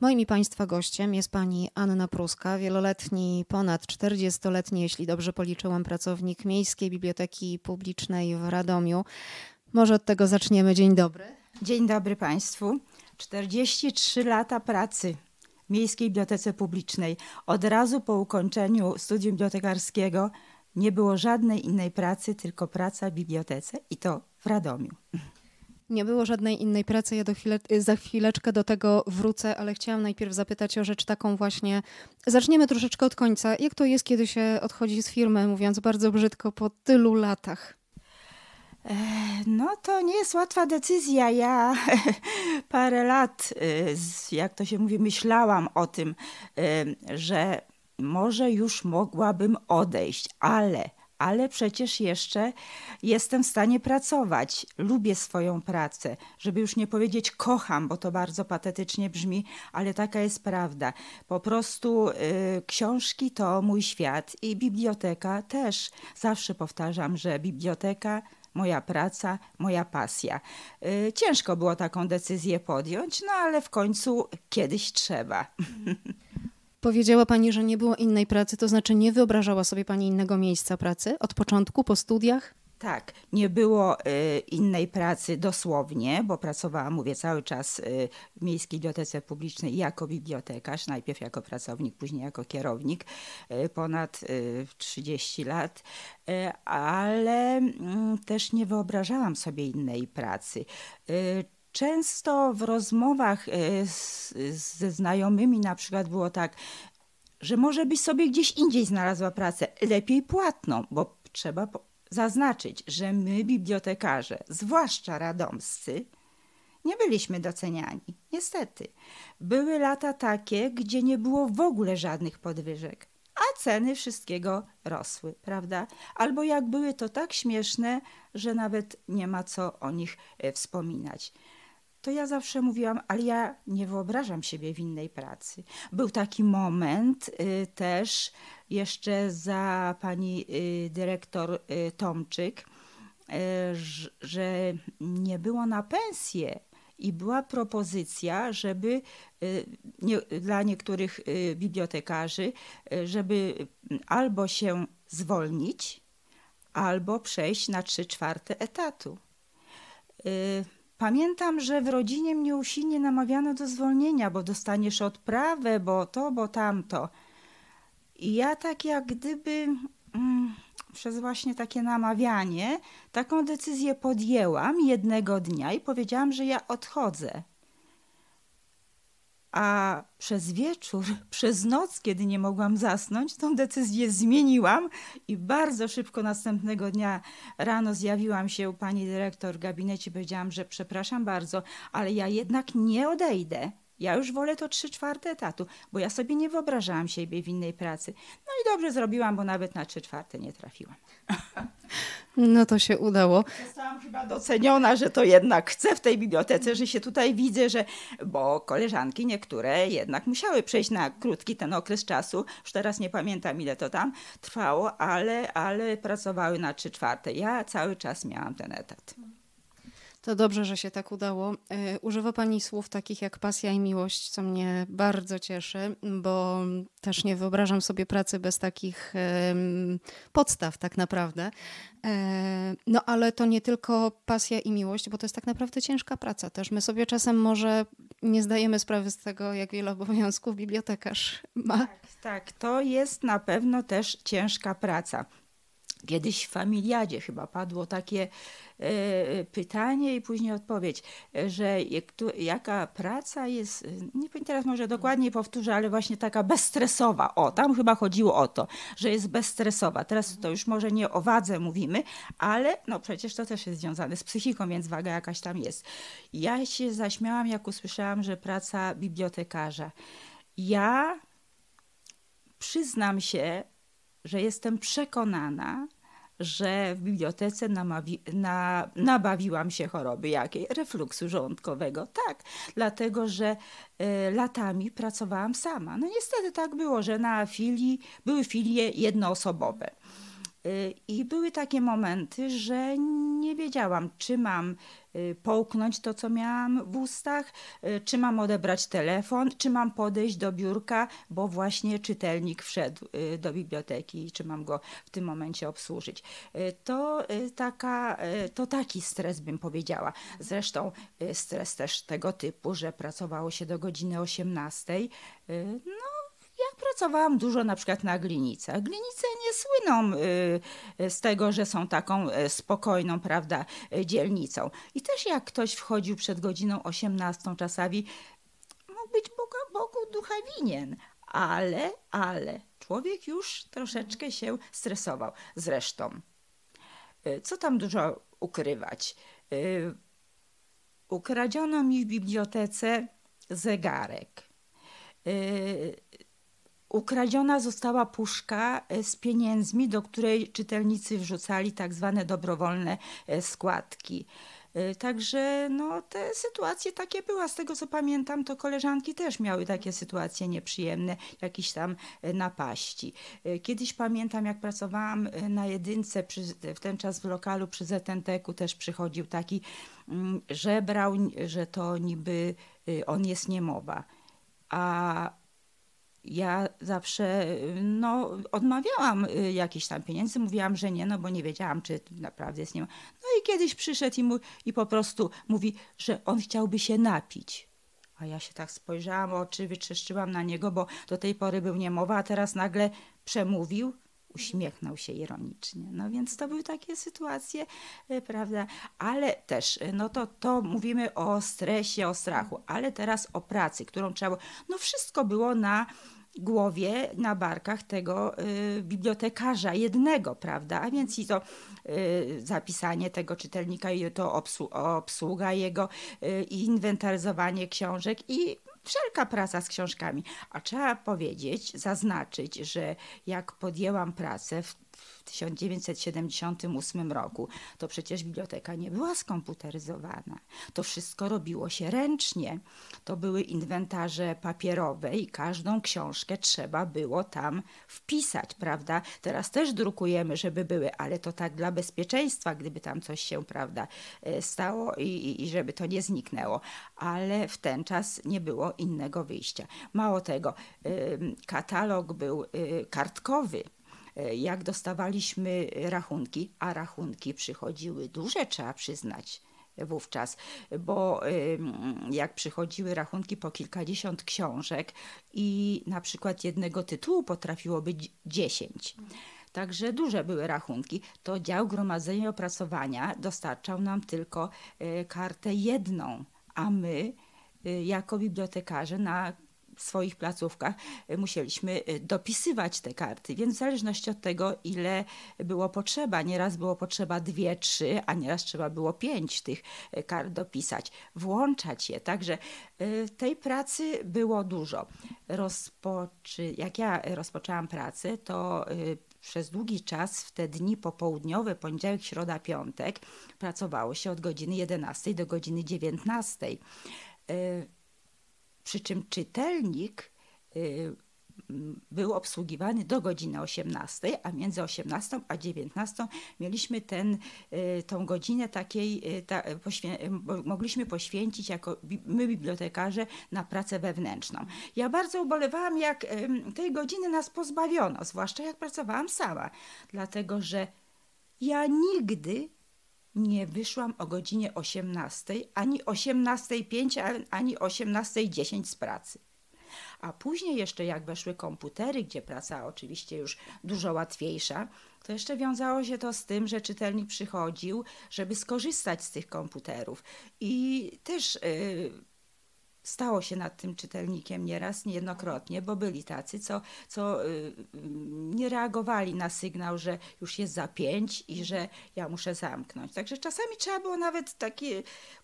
Moim i Państwa gościem jest pani Anna Pruska, wieloletni, ponad 40-letni, jeśli dobrze policzyłam, pracownik Miejskiej Biblioteki Publicznej w Radomiu. Może od tego zaczniemy. Dzień dobry. Dzień dobry Państwu. 43 lata pracy w Miejskiej Bibliotece Publicznej. Od razu po ukończeniu studium bibliotekarskiego nie było żadnej innej pracy, tylko praca w bibliotece i to w Radomiu. Nie było żadnej innej pracy. Ja chwile, za chwileczkę do tego wrócę, ale chciałam najpierw zapytać o rzecz taką właśnie. Zaczniemy troszeczkę od końca. Jak to jest, kiedy się odchodzi z firmy, mówiąc bardzo brzydko, po tylu latach? No to nie jest łatwa decyzja. Ja parę lat, y, jak to się mówi, myślałam o tym, y, że może już mogłabym odejść, ale ale przecież jeszcze jestem w stanie pracować. Lubię swoją pracę, żeby już nie powiedzieć kocham, bo to bardzo patetycznie brzmi, ale taka jest prawda. Po prostu y, książki to mój świat i biblioteka też. Zawsze powtarzam, że biblioteka moja praca, moja pasja. Y, ciężko było taką decyzję podjąć, no ale w końcu kiedyś trzeba. Powiedziała Pani, że nie było innej pracy, to znaczy nie wyobrażała sobie Pani innego miejsca pracy od początku, po studiach? Tak, nie było y, innej pracy dosłownie, bo pracowałam, mówię, cały czas y, w Miejskiej Bibliotece Publicznej jako bibliotekarz, najpierw jako pracownik, później jako kierownik, y, ponad 30 lat, ale mm, też nie wyobrażałam sobie innej pracy. Często w rozmowach z, ze znajomymi na przykład było tak, że może byś sobie gdzieś indziej znalazła pracę, lepiej płatną, bo trzeba zaznaczyć, że my, bibliotekarze, zwłaszcza radomscy, nie byliśmy doceniani. Niestety. Były lata takie, gdzie nie było w ogóle żadnych podwyżek, a ceny wszystkiego rosły, prawda? Albo jak były, to tak śmieszne, że nawet nie ma co o nich e, wspominać to ja zawsze mówiłam, ale ja nie wyobrażam siebie w innej pracy. Był taki moment y, też jeszcze za pani y, dyrektor y, Tomczyk, y, że nie było na pensję i była propozycja, żeby y, nie, dla niektórych y, bibliotekarzy, żeby albo się zwolnić, albo przejść na trzy czwarte etatu. Pamiętam, że w rodzinie mnie usilnie namawiano do zwolnienia, bo dostaniesz odprawę, bo to, bo tamto. I ja tak jak gdyby mm, przez właśnie takie namawianie taką decyzję podjęłam jednego dnia i powiedziałam, że ja odchodzę. A przez wieczór, przez noc, kiedy nie mogłam zasnąć, tą decyzję zmieniłam i bardzo szybko następnego dnia rano zjawiłam się u pani dyrektor w gabinecie. Powiedziałam, że przepraszam bardzo, ale ja jednak nie odejdę. Ja już wolę to trzy czwarte etatu, bo ja sobie nie wyobrażałam siebie w innej pracy. No i dobrze zrobiłam, bo nawet na trzy czwarte nie trafiłam. No to się udało. Zostałam chyba doceniona, że to jednak chcę w tej bibliotece, że się tutaj widzę, że bo koleżanki niektóre jednak musiały przejść na krótki ten okres czasu. Już teraz nie pamiętam ile to tam trwało, ale, ale pracowały na trzy czwarte. Ja cały czas miałam ten etat. To dobrze, że się tak udało. E, używa Pani słów takich jak pasja i miłość, co mnie bardzo cieszy, bo też nie wyobrażam sobie pracy bez takich podstaw, tak naprawdę. E, no ale to nie tylko pasja i miłość, bo to jest tak naprawdę ciężka praca też. My sobie czasem może nie zdajemy sprawy z tego, jak wiele obowiązków bibliotekarz ma. Tak, tak. To jest na pewno też ciężka praca. Kiedyś w familiadzie chyba padło takie e, pytanie i później odpowiedź, że jaka praca jest, nie pamiętam teraz może dokładnie powtórzę, ale właśnie taka bezstresowa. O, tam chyba chodziło o to, że jest bezstresowa. Teraz to już może nie o wadze mówimy, ale no przecież to też jest związane z psychiką, więc waga jakaś tam jest. Ja się zaśmiałam, jak usłyszałam, że praca bibliotekarza. Ja przyznam się, że jestem przekonana, że w bibliotece namawi, na, nabawiłam się choroby jakiej? Refluksu żołądkowego. Tak, dlatego że y, latami pracowałam sama. No niestety tak było, że na filii były filie jednoosobowe. Y, I były takie momenty, że nie wiedziałam, czy mam połknąć to, co miałam w ustach, y, czy mam odebrać telefon, czy mam podejść do biurka, bo właśnie czytelnik wszedł y, do biblioteki, czy mam go w tym momencie obsłużyć. To, taka, to taki stres bym powiedziała. Zresztą stres też tego typu, że pracowało się do godziny 18. No, ja pracowałam dużo na przykład na glinicach. Glinice nie słyną y, z tego, że są taką y, spokojną, prawda, y, dzielnicą. I też jak ktoś wchodził przed godziną 18 czasami, mógł być Boga, Bogu ducha winien. Ale, ale, człowiek już troszeczkę się stresował. Zresztą, co tam dużo ukrywać? Ukradziono mi w bibliotece zegarek Ukradziona została puszka e, z pieniędzmi, do której czytelnicy wrzucali tak zwane dobrowolne e, składki. E, także no, te sytuacje takie były. Z tego co pamiętam, to koleżanki też miały takie sytuacje nieprzyjemne, jakieś tam napaści. Kiedyś pamiętam, jak pracowałam na jedynce, przy, w ten czas w lokalu przy ZNTK-u też przychodził taki, mm, żebrał, że to niby on jest niemowa. A ja zawsze no, odmawiałam y, jakichś tam pieniędzy, mówiłam, że nie, no bo nie wiedziałam, czy naprawdę jest nie ma. No i kiedyś przyszedł i, mu, i po prostu mówi, że on chciałby się napić. A ja się tak spojrzałam, oczy wytrzeszczyłam na niego, bo do tej pory był niemowa, a teraz nagle przemówił uśmiechnął się ironicznie. No więc to były takie sytuacje, e, prawda? Ale też, e, no to, to mówimy o stresie, o strachu, ale teraz o pracy, którą trzeba, no wszystko było na głowie, na barkach tego y, bibliotekarza jednego, prawda? A więc i to y, zapisanie tego czytelnika, i to obsługa jego, y, inwentaryzowanie książek i wszelka praca z książkami. A trzeba powiedzieć, zaznaczyć, że jak podjęłam pracę w w 1978 roku, to przecież biblioteka nie była skomputeryzowana. To wszystko robiło się ręcznie. To były inwentarze papierowe i każdą książkę trzeba było tam wpisać, prawda? Teraz też drukujemy, żeby były, ale to tak dla bezpieczeństwa, gdyby tam coś się, prawda, e, stało i, i żeby to nie zniknęło. Ale w ten czas nie było innego wyjścia. Mało tego, katalog był y, kartkowy E, jak dostawaliśmy rachunki, a rachunki przychodziły duże, trzeba przyznać wówczas, bo jak przychodziły rachunki po kilkadziesiąt książek i na przykład jednego tytułu potrafiło być dziesięć. Także duże były rachunki. To dział gromadzenia i opracowania dostarczał nam tylko e, kartę jedną, a my e, jako bibliotekarze na swoich placówkach e, musieliśmy e, dopisywać te karty, więc w zależności od tego, ile było potrzeba, nieraz było potrzeba dwie, trzy, a nieraz trzeba było pięć tych e, kart dopisać, włączać je. Także tej pracy było dużo. Rozpoczy... Jak ja rozpoczęłam pracę, to przez długi czas w te dni popołudniowe, poniedziałek, środa, piątek, pracowało się od godziny 11 do godziny 19 przy czym czytelnik y, był obsługiwany do godziny 18, a między 18 a 19 mieliśmy ten, y, tą godzinę takiej, y, ta, poświę mogliśmy poświęcić jako my bibliotekarze na pracę wewnętrzną. Ja bardzo ubolewałam, jak tej godziny nas pozbawiono, zwłaszcza jak pracowałam sama, dlatego że ja nigdy nie wyszłam o godzinie 18, ani 18.05, ani 18.10 z pracy. A później jeszcze jak weszły komputery, gdzie praca oczywiście już dużo łatwiejsza, to jeszcze wiązało się to z tym, że czytelnik przychodził, żeby skorzystać z tych komputerów. I też yy, stało się nad tym czytelnikiem nieraz, niejednokrotnie, bo byli tacy, co, co y, nie reagowali na sygnał, że już jest za pięć i że ja muszę zamknąć. Także czasami trzeba było nawet taki,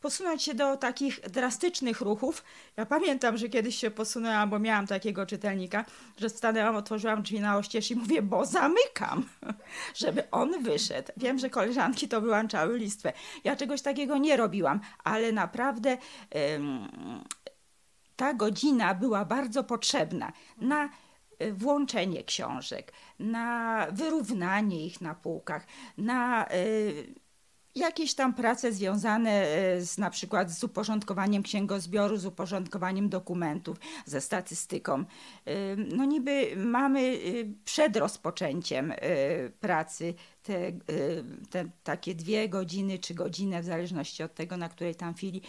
posunąć się do takich drastycznych ruchów. Ja pamiętam, że kiedyś się posunęłam, bo miałam takiego czytelnika, że stanęłam, otworzyłam drzwi na oścież i mówię, bo zamykam, żeby on wyszedł. Wiem, że koleżanki to wyłączały listwę. Ja czegoś takiego nie robiłam, ale naprawdę ta godzina była bardzo potrzebna na e, włączenie książek, na wyrównanie ich na półkach, na e, jakieś tam prace związane e, z na przykład z uporządkowaniem księgozbioru, z uporządkowaniem dokumentów, ze statystyką. No niby mamy przed rozpoczęciem pracy te, te takie dwie godziny czy godzinę, w zależności od tego, na której tam chwili,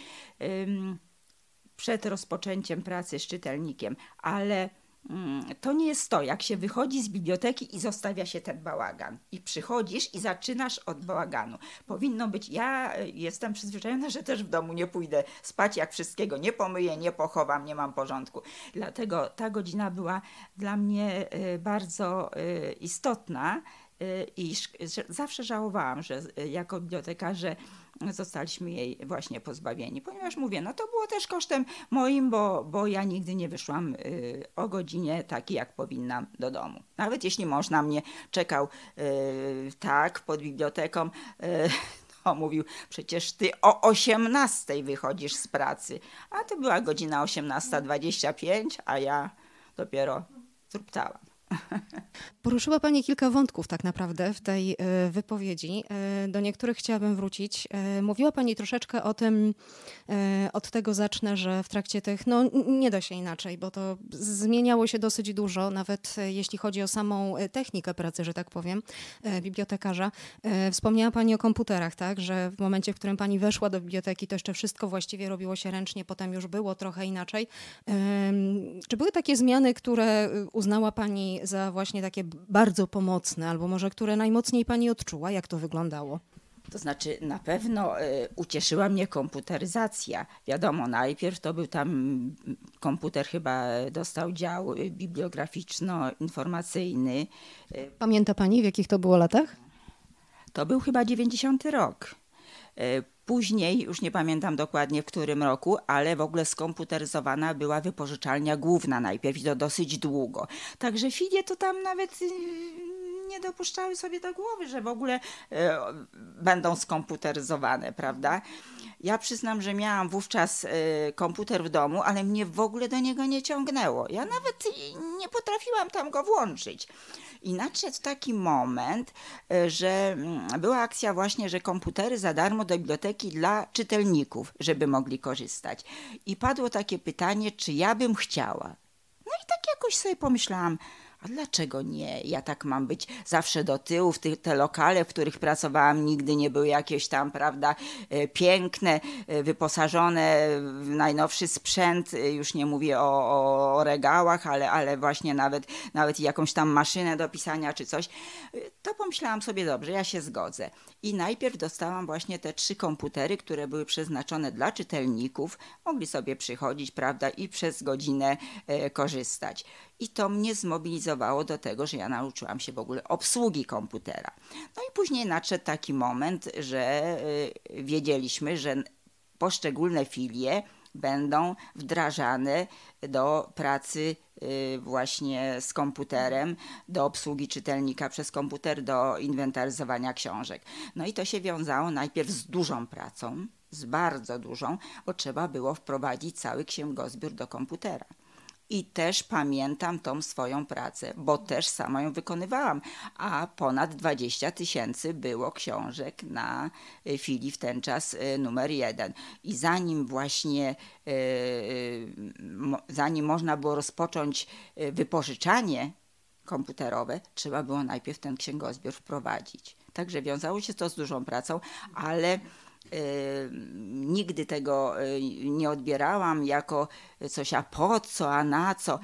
przed rozpoczęciem pracy z czytelnikiem, ale Mm, to nie jest to, jak się wychodzi z biblioteki i zostawia się ten bałagan. I przychodzisz i zaczynasz od bałaganu. Powinno być, ja e, jestem przyzwyczajona, że też w domu nie pójdę spać, jak wszystkiego nie pomyję, nie pochowam, nie mam porządku. Dlatego ta godzina była dla mnie e, bardzo e, istotna i zawsze żałowałam, że jako bibliotekarze zostaliśmy jej właśnie pozbawieni. Ponieważ mówię, no to było też kosztem moim, bo, bo ja nigdy nie wyszłam y, o godzinie takiej, jak powinnam do domu. Nawet jeśli mąż na mnie czekał y, tak pod biblioteką, y, to mówił, przecież ty o 18 wychodzisz z pracy, a to była godzina 18.25, a ja dopiero truptałam. Poruszyła Pani kilka wątków tak naprawdę w tej e, wypowiedzi. E, do niektórych chciałabym wrócić. E, mówiła Pani troszeczkę o tym, od tego zacznę, że w trakcie tych, no nie da się inaczej, bo to zmieniało się dosyć dużo, nawet jeśli chodzi o samą technikę pracy, że tak powiem, bibliotekarza. Wspomniała Pani o komputerach, tak, że w momencie, w którym Pani weszła do biblioteki, to jeszcze wszystko właściwie robiło się ręcznie, potem już było trochę inaczej. Czy były takie zmiany, które uznała Pani za właśnie takie bardzo pomocne, albo może które najmocniej Pani odczuła? Jak to wyglądało? To znaczy, na pewno y, ucieszyła mnie komputeryzacja. Wiadomo, najpierw to był tam komputer, chyba dostał dział bibliograficzno-informacyjny. Pamięta Pani, w jakich to było latach? To był chyba 90 rok. Y, Później, już nie pamiętam dokładnie w którym roku, ale w ogóle skomputeryzowana była wypożyczalnia główna najpierw i to dosyć długo. Także filie to tam nawet y, nie dopuszczały sobie do głowy, że w ogóle e, będą skomputeryzowane, prawda? Ja przyznam, że miałam wówczas e, komputer w domu, ale mnie w ogóle do niego nie ciągnęło. Ja nawet nie potrafiłam tam go włączyć. I nadszedł taki moment, e, że mm, była akcja właśnie, że komputery za darmo do biblioteki dla czytelników, żeby mogli korzystać. I padło takie pytanie, czy ja bym chciała. No i tak jakoś sobie pomyślałam, a dlaczego nie? Ja tak mam być zawsze do tyłu. W te lokale, w których pracowałam, nigdy nie były jakieś tam, prawda, e, piękne, e, wyposażone w najnowszy sprzęt. E, już nie mówię o, o regałach, ale, ale właśnie nawet, nawet jakąś tam maszynę do pisania czy coś. To pomyślałam sobie, dobrze, ja się zgodzę. I najpierw dostałam właśnie te trzy komputery, które były przeznaczone dla czytelników. Mogli sobie przychodzić, prawda, i przez godzinę korzystać. I to mnie zmobilizowało do tego, że ja nauczyłam się w ogóle obsługi komputera. No i później nadszedł taki moment, że y, wiedzieliśmy, że poszczególne filie będą wdrażane do pracy y, właśnie z komputerem, do obsługi czytelnika przez komputer, do inwentaryzowania książek. No i to się wiązało najpierw z dużą pracą, z bardzo dużą, bo trzeba było wprowadzić cały księgozbiór do komputera. I też pamiętam tą swoją pracę, bo też sama ją wykonywałam, a ponad 20 tysięcy było książek na y, filii w ten czas y, numer jeden. I zanim właśnie, y, zanim można było rozpocząć wypożyczanie komputerowe, trzeba było najpierw ten księgozbiór wprowadzić. Także wiązało się to z dużą pracą, ale nigdy tego y, nie odbierałam jako coś, a po co, a na co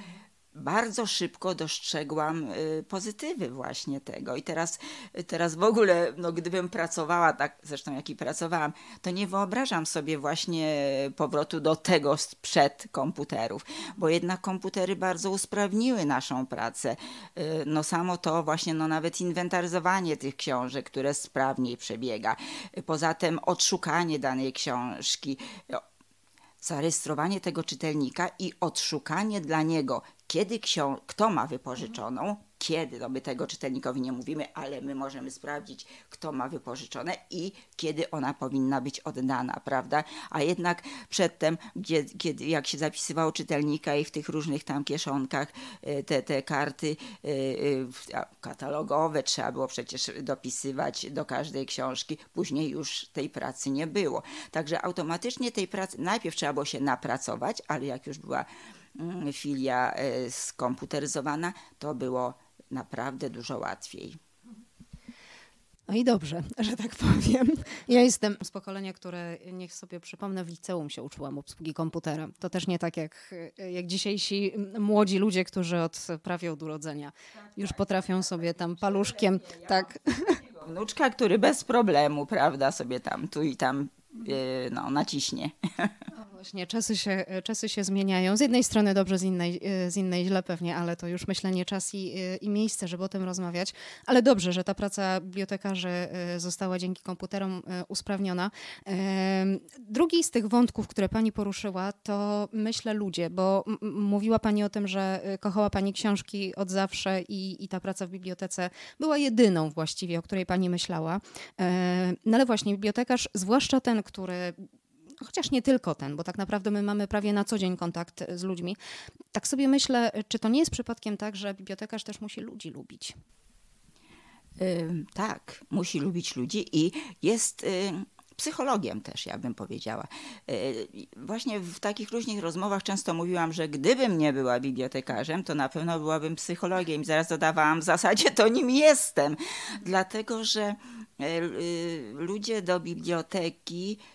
bardzo szybko dostrzegłam y, pozytywy właśnie tego. I teraz, teraz w ogóle, no, gdybym pracowała tak, zresztą jak i pracowałam, to nie wyobrażam sobie właśnie powrotu do tego sprzed komputerów, bo jednak komputery bardzo usprawniły naszą pracę. Y, no samo to właśnie, no nawet inwentaryzowanie tych książek, które sprawniej przebiega. Poza tym odszukanie danej książki, zarejestrowanie tego czytelnika i odszukanie dla niego kiedy ksią- kto ma wypożyczoną, kiedy, no my tego czytelnikowi nie mówimy, ale my możemy sprawdzić, kto ma wypożyczone i kiedy ona powinna być oddana, prawda? A jednak przedtem, gdzie, kiedy, jak się zapisywało czytelnika i w tych różnych tam kieszonkach e, te, te karty katalogowe trzeba było przecież dopisywać do każdej książki, później już tej pracy nie było. Także automatycznie tej pracy, najpierw trzeba było się napracować, ale jak już była mm, filia e, skomputeryzowana, to było naprawdę dużo łatwiej. No i dobrze, że tak powiem. Ja jestem z pokolenia, które, niech sobie przypomnę, w liceum się uczyłam obsługi komputera. To też nie tak jak, jak dzisiejsi młodzi ludzie, którzy od prawie od urodzenia już potrafią sobie tam paluszkiem, tak. Wnuczka, który bez problemu, prawda, sobie tam tu i tam e, no, naciśnie. Właśnie, czasy się, czasy się zmieniają. Z jednej strony dobrze, z innej, e, z innej źle pewnie, ale to już myślę nie czas i, e, i miejsce, żeby o tym rozmawiać. Ale dobrze, że ta praca bibliotekarzy e, została dzięki komputerom usprawniona. Drugi z tych wątków, które pani poruszyła, to myślę ludzie, bo mówiła pani o tym, że kochała pani książki od zawsze i, i ta praca w bibliotece była jedyną właściwie, o której pani myślała. No ale właśnie bibliotekarz, zwłaszcza ten, który chociaż nie tylko ten, bo tak naprawdę my mamy prawie na co dzień kontakt z ludźmi. Tak sobie myślę, czy to nie jest przypadkiem tak, że bibliotekarz też musi ludzi lubić? Yy, tak, musi lubić ludzi i jest. Yy psychologiem też, ja bym powiedziała. Właśnie w takich różnych rozmowach często mówiłam, że gdybym nie była bibliotekarzem, to na pewno byłabym psychologiem. I zaraz dodawałam, w zasadzie to nim jestem, dlatego że ludzie do biblioteki Y,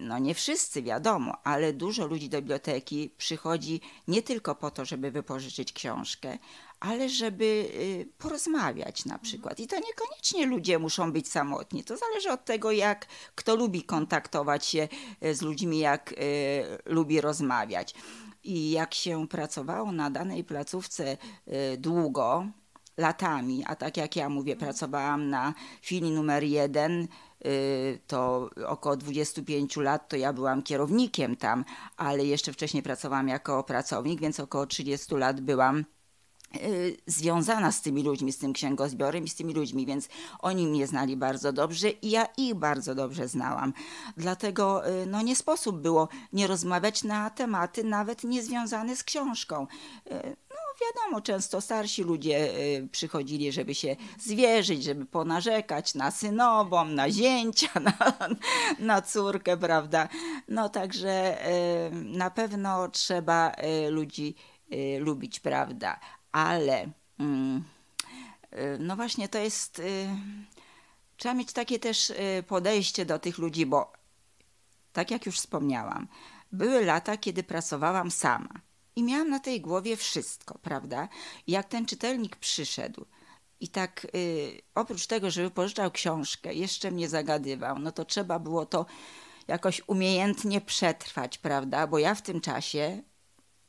no nie wszyscy wiadomo, ale dużo ludzi do biblioteki przychodzi nie tylko po to, żeby wypożyczyć książkę, ale żeby y, porozmawiać na przykład. I to niekoniecznie ludzie muszą być samotni. To zależy od tego, jak kto lubi kontaktować się y, z ludźmi, jak lubi rozmawiać. I jak się pracowało na danej placówce długo, latami, a tak jak ja mówię, pracowałam na filii numer jeden Y, to około 25 lat to ja byłam kierownikiem tam, ale jeszcze wcześniej pracowałam jako pracownik, więc około 30 lat byłam y, związana z tymi ludźmi, z tym księgozbiorem i z tymi ludźmi, więc oni mnie znali bardzo dobrze i ja ich bardzo dobrze znałam. Dlatego y, no, nie sposób było nie rozmawiać na tematy nawet niezwiązane z książką wiadomo, często starsi ludzie y, przychodzili, żeby się zwierzyć, żeby ponarzekać na synową, na zięcia, na, na córkę, prawda? No także y, na pewno trzeba y, ludzi lubić, prawda? Ale mm, no właśnie to jest. Trzeba mieć takie też podejście do tych ludzi, bo tak jak już wspomniałam, były lata, kiedy pracowałam sama i miałam na tej głowie wszystko, prawda? Jak ten czytelnik przyszedł i tak y, oprócz tego, żeby pożyczał książkę, jeszcze mnie zagadywał, no to trzeba było to jakoś umiejętnie przetrwać, prawda? Bo ja w tym czasie,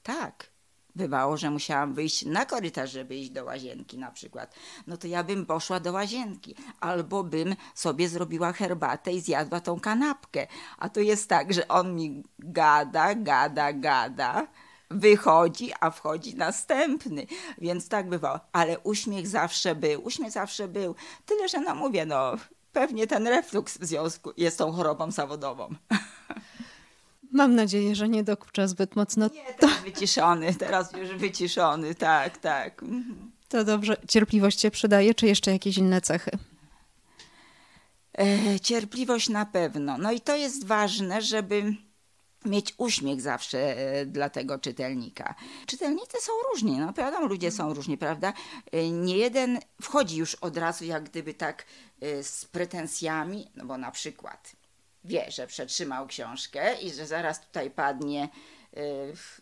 tak, bywało, że musiałam wyjść na korytarz, żeby iść do łazienki na przykład. No to ja bym poszła do łazienki, albo bym sobie zrobiła herbatę i zjadła tą kanapkę. A to jest tak, że on mi gada, gada, gada wychodzi, a wchodzi następny. Więc tak bywało. Ale uśmiech zawsze był. Uśmiech zawsze był. Tyle, że no mówię, no pewnie ten refluks w związku jest tą chorobą zawodową. Mam nadzieję, że nie dokucza zbyt mocno. Nie, teraz wyciszony, teraz już wyciszony, tak, tak. Mhm. To dobrze. Cierpliwość się przydaje, czy jeszcze jakieś inne cechy? E, cierpliwość na pewno. No i to jest ważne, żeby mieć uśmiech zawsze e, dla tego czytelnika. Czytelnicy są różni, no wiadomo, ludzie są różni, prawda? E, nie jeden wchodzi już od razu jak gdyby tak e, z pretensjami, no bo na przykład wie, że przetrzymał książkę i że zaraz tutaj padnie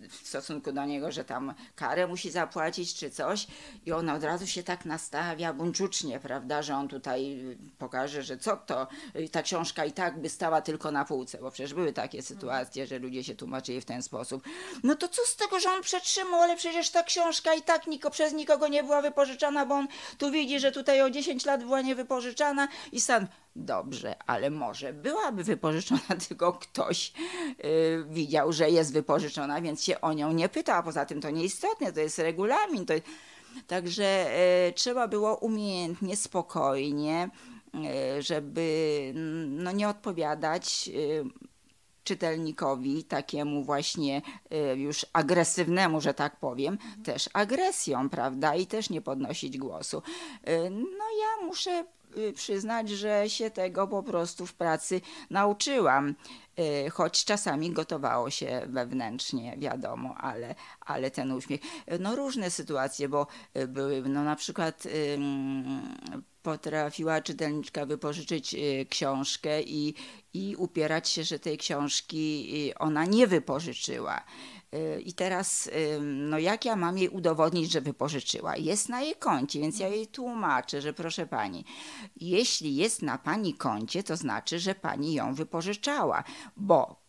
w stosunku do niego, że tam karę musi zapłacić czy coś i on od razu się tak nastawia buńczucznie, prawda, że on tutaj pokaże, że co to, ta książka i tak by stała tylko na półce, bo przecież były takie sytuacje, że ludzie się tłumaczyli w ten sposób. No to co z tego, że on przetrzymał, ale przecież ta książka i tak niko, przez nikogo nie była wypożyczana, bo on tu widzi, że tutaj o 10 lat była niewypożyczana i stan Dobrze, ale może byłaby wypożyczona, tylko ktoś yy, widział, że jest wypożyczona, więc się o nią nie pyta, a poza tym to nieistotne, to jest regulamin. To Także e, trzeba było umiejętnie, spokojnie, e, żeby no, nie odpowiadać e, czytelnikowi, takiemu właśnie już agresywnemu, że tak powiem, też agresją, prawda? I też nie podnosić głosu. No ja muszę przyznać, że się tego po prostu w pracy nauczyłam. Y, choć czasami gotowało się wewnętrznie, wiadomo, ale, ale ten uśmiech. No różne sytuacje, bo y, były, no na przykład potrafiła czytelniczka wypożyczyć y, książkę i, i upierać się, że tej książki ona nie wypożyczyła. I teraz, no jak ja mam jej udowodnić, że wypożyczyła? Jest na jej koncie, więc ja jej tłumaczę, że proszę pani, jeśli jest na pani koncie, to znaczy, że pani ją wypożyczała, bo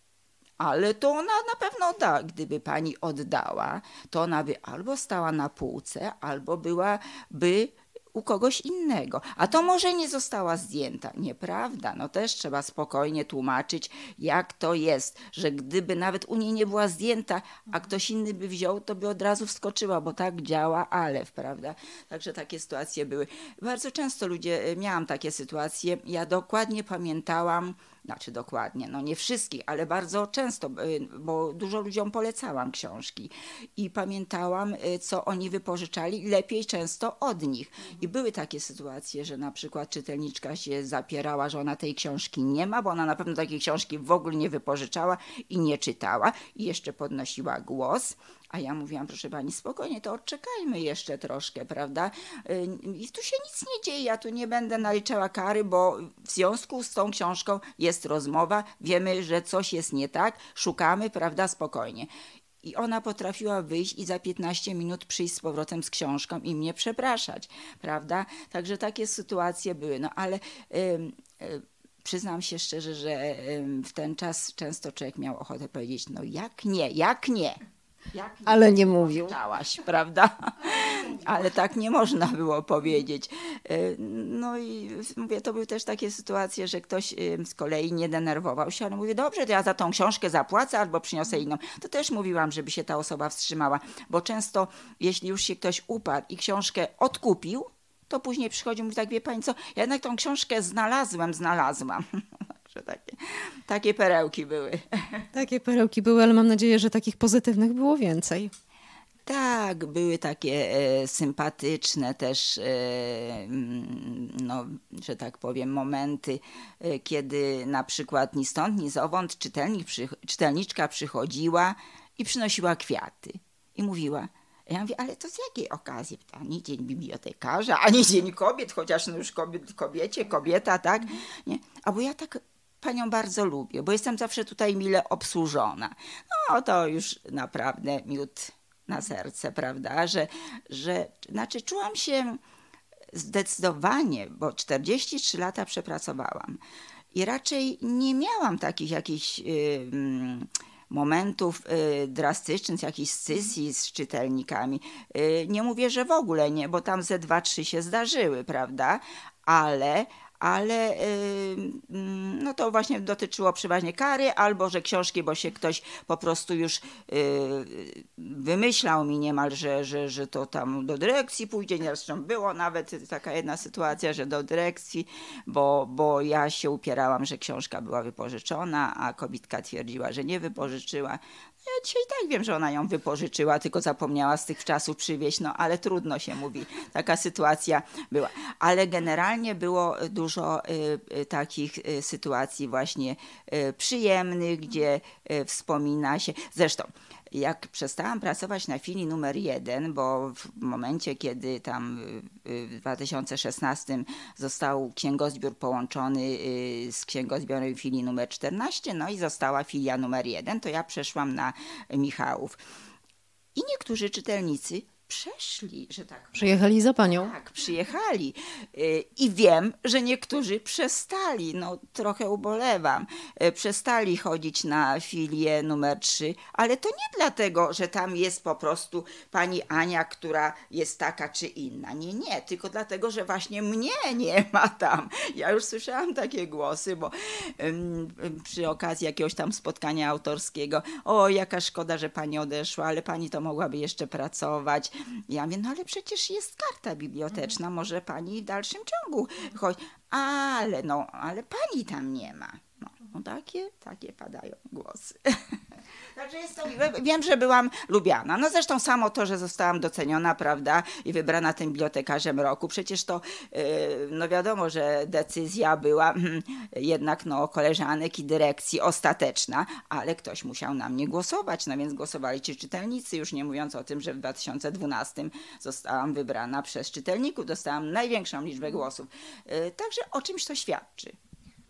ale to ona na pewno da. Gdyby pani oddała, to ona by albo stała na półce, albo byłaby u kogoś innego. A to może nie została zdjęta. Nieprawda. No też trzeba spokojnie tłumaczyć, jak to jest, że gdyby nawet u niej nie była zdjęta, a ktoś inny by wziął, to by od razu wskoczyła, bo tak działa Alef, prawda? Także takie sytuacje były. Bardzo często ludzie, e, miałam takie sytuacje. Ja dokładnie pamiętałam, znaczy dokładnie, no nie wszystkich, ale bardzo często, y, bo dużo ludziom polecałam książki i pamiętałam, y, co oni wypożyczali, lepiej często od nich. I były takie sytuacje, że na przykład czytelniczka się zapierała, że ona tej książki nie ma, bo ona na pewno takiej książki w ogóle nie wypożyczała i nie czytała i jeszcze podnosiła głos. A ja mówiłam, proszę pani, spokojnie, to odczekajmy jeszcze troszkę, prawda? Y, I tu się nic nie dzieje, ja tu nie będę naliczała kary, bo w związku z tą książką jest rozmowa, wiemy, że coś jest nie tak, szukamy, prawda, spokojnie. I ona potrafiła wyjść i za 15 minut przyjść z powrotem z książką i mnie przepraszać, prawda? Także takie sytuacje były. No ale. Yy, yy, przyznam się szczerze, że w ten czas często człowiek miał ochotę powiedzieć, no jak nie, jak nie. Ale nie mówił. Chciałaś, prawda? Ale tak nie można było powiedzieć. E, no i mówię, to były też takie sytuacje, że ktoś e, z kolei nie denerwował się, ale mówię, dobrze, to ja za tą książkę zapłacę albo przyniosę inną. To też mówiłam, żeby się ta osoba wstrzymała, bo często jeśli już się ktoś uparł i książkę odkupił, to później przychodzi i mówi tak, wie pani co, ja jednak tą książkę znalazłem, znalazłam. takie, takie perełki były. Takie perełki były, ale mam nadzieję, że takich pozytywnych było więcej. Tak, były takie e, sympatyczne też, e, no, że tak powiem, momenty, e, kiedy na przykład ni stąd, ni zowąd czytelnik, przy, czytelniczka przychodziła i przynosiła kwiaty i mówiła, ja mówię, ale to z jakiej okazji? Ani dzień bibliotekarza, ani dzień kobiet, chociaż no już kobiet, kobiecie, kobieta, tak? Nie. A bo ja tak panią bardzo lubię, bo jestem zawsze tutaj mile obsłużona. No to już naprawdę miód na serce, prawda? Że, że znaczy czułam się zdecydowanie, bo 43 lata przepracowałam i raczej nie miałam takich jakichś. Yy, momentów y, drastycznych, jakichś scysji z czytelnikami. Y, nie mówię, że w ogóle nie, bo tam ze dwa, trzy się zdarzyły, prawda? Ale, ale no to właśnie dotyczyło przeważnie kary, albo że książki, bo się ktoś po prostu już y, wymyślał mi niemal, że, że, że to tam do dyrekcji pójdzie. Zresztą było nawet taka jedna sytuacja, że do dyrekcji, bo, bo ja się upierałam, że książka była wypożyczona, a kobitka twierdziła, że nie wypożyczyła. Ja dzisiaj tak wiem, że ona ją wypożyczyła, tylko zapomniała z tych czasów przywieźć, no ale trudno się mówi. Taka sytuacja była. Ale generalnie było dużo y, y, takich y, sytuacji właśnie przyjemnych, gdzie wspomina się. Zresztą jak przestałam pracować na filii numer jeden, bo w momencie, kiedy tam w 2016 został księgozbiór połączony y, z księgozbiorem filii numer 14, no i została filia numer jeden, to ja przeszłam na Michałów. I niektórzy czytelnicy przeszli, że tak. Przyjechali za panią? Tak, przyjechali. Y, I wiem, że niektórzy przestali, no trochę ubolewam, y, przestali chodzić na filię numer 3, ale to nie dlatego, że tam jest po prostu pani Ania, która jest taka czy inna. Nie, nie, tylko dlatego, że właśnie mnie nie ma tam. Ja już słyszałam takie głosy, bo przy okazji jakiegoś tam spotkania autorskiego, o jaka szkoda, że pani odeszła, ale pani to mogłaby jeszcze pracować Ja mówię, no ale przecież jest karta biblioteczna, może pani w dalszym ciągu chodzi. Ale no, ale pani tam nie ma. No, takie, takie padają głosy. Także jest to. Wiem, że byłam lubiana. No zresztą samo to, że zostałam doceniona, prawda, i wybrana tym bibliotekarzem roku. Przecież to, yy, no wiadomo, że decyzja była mm, jednak no, koleżanek i dyrekcji ostateczna, ale ktoś musiał na mnie głosować, no więc głosowali ci czytelnicy, już nie mówiąc o tym, że w 2012 zostałam wybrana przez czytelników, dostałam największą liczbę głosów. Yy, także o czymś to świadczy.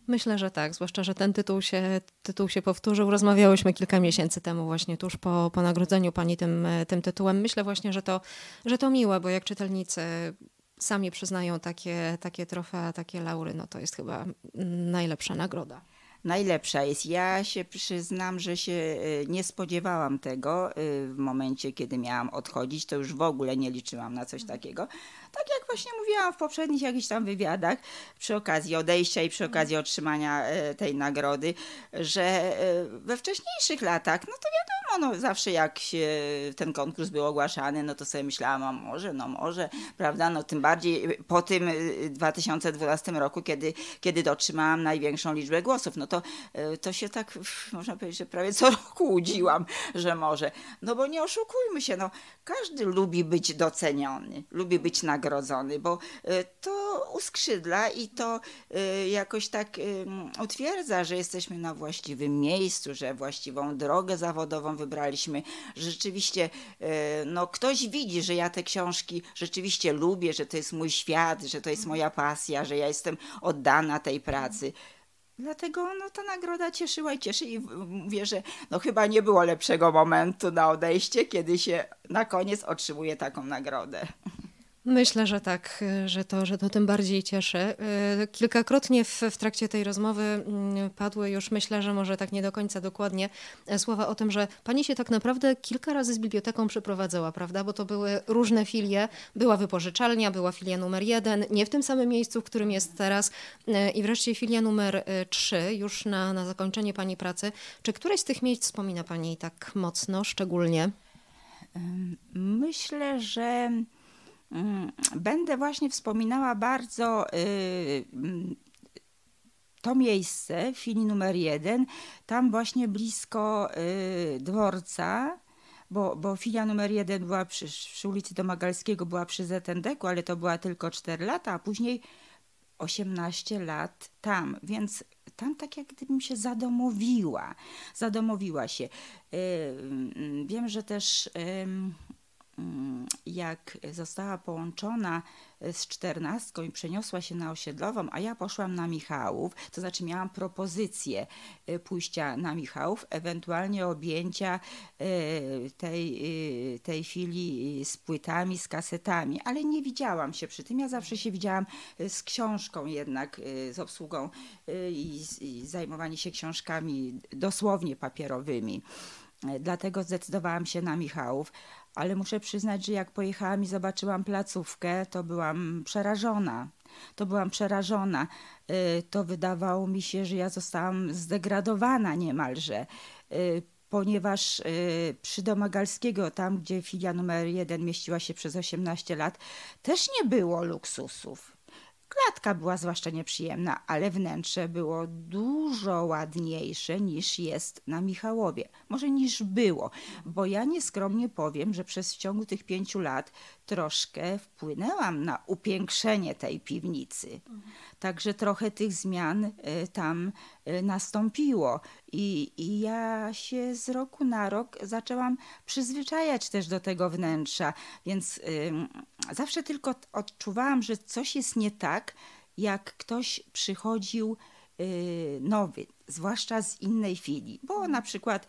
Myślę, że tak, zwłaszcza, że ten tytuł się, tytuł się powtórzył. Rozmawiałyśmy kilka miesięcy temu właśnie tuż po, po nagrodzeniu pani tym, tym tytułem. Myślę właśnie, że to, że to miłe, bo jak czytelnicy sami przyznają takie, takie trofea, takie laury, no to jest chyba najlepsza nagroda najlepsza jest. Ja się przyznam, że się e, nie spodziewałam tego e, w momencie, kiedy miałam odchodzić. To już w ogóle nie liczyłam na coś takiego tak jak właśnie mówiłam w poprzednich jakichś tam wywiadach, przy okazji odejścia i przy okazji otrzymania e, tej nagrody, że we wcześniejszych latach, no to wiadomo, no zawsze jak się ten konkurs był ogłaszany, no to sobie myślałam, a może, no może, prawda, no tym bardziej po tym 2012 e, roku, kiedy, kiedy dotrzymałam największą liczbę głosów, no to, to się tak, można powiedzieć, że prawie co roku łudziłam, że może, no bo nie oszukujmy się, no każdy lubi być doceniony, lubi być nagrodzony, bo y, to uskrzydla i to y, jakoś tak utwierdza, że jesteśmy na właściwym miejscu, że właściwą drogę zawodową wybraliśmy. Rzeczywiście, no, ktoś widzi, że ja te książki rzeczywiście lubię, że to jest mój świat, że to jest moja pasja, że ja jestem oddana tej pracy. Dlatego no, ta nagroda cieszyła i cieszy i mówię, że no, chyba nie było lepszego momentu na odejście, kiedy się na koniec otrzymuje taką nagrodę. Myślę, że tak, że to, że to tym bardziej cieszy. E, kilkakrotnie w, w trakcie tej rozmowy mm, padły już, myślę, że może tak nie do końca dokładnie, e, słowa o tym, że pani się tak naprawdę kilka razy z biblioteką przeprowadzała, prawda? Bo to były różne filie. Była wypożyczalnia, była filia numer jeden, nie w tym samym miejscu, w którym jest teraz, e, i wreszcie filia numer trzy, już na, na zakończenie pani pracy. Czy któreś z tych miejsc wspomina pani tak mocno, szczególnie? Myślę, że będę właśnie wspominała bardzo y, mm, to miejsce, filii numer jeden, tam właśnie blisko y, dworca, bo, bo filia numer jeden była przy, przy ulicy Domagalskiego, była przy ZND-ku, ale to była tylko 4 lata, a później 18 lat tam, więc tam tak jak gdybym się zadomowiła, zadomowiła się. Y, mm, wiem, że też Mm, jak została połączona e, z czternastką i przeniosła się na osiedlową, a ja poszłam na Michałów, to znaczy miałam propozycję e, pójścia na Michałów, ewentualnie objęcia e, tej, tej filii z płytami, z kasetami, ale nie widziałam się przy tym. Ja zawsze się widziałam z książką jednak, z obsługą i, i zajmowanie się książkami dosłownie papierowymi. Dlatego zdecydowałam się na Michałów, ale muszę przyznać, że jak pojechałam i zobaczyłam placówkę, to byłam przerażona. To byłam przerażona. Y, to wydawało mi się, że ja zostałam zdegradowana niemalże y, ponieważ y, przy Domagalskiego, tam gdzie filia numer jeden mieściła się przez 18 lat, też nie było luksusów. Klatka była zwłaszcza nieprzyjemna, ale wnętrze było dużo ładniejsze niż jest na Michałowie. Może niż było, bo ja nieskromnie powiem, że przez w ciągu tych pięciu lat troszkę wpłynęłam na upiększenie tej piwnicy. Także trochę tych zmian y, tam nastąpiło. I, I ja się z roku na rok zaczęłam przyzwyczajać też do tego wnętrza, więc zawsze tylko odczuwałam, że coś jest nie tak, jak ktoś przychodził y, nowy, zwłaszcza z innej filii, bo na przykład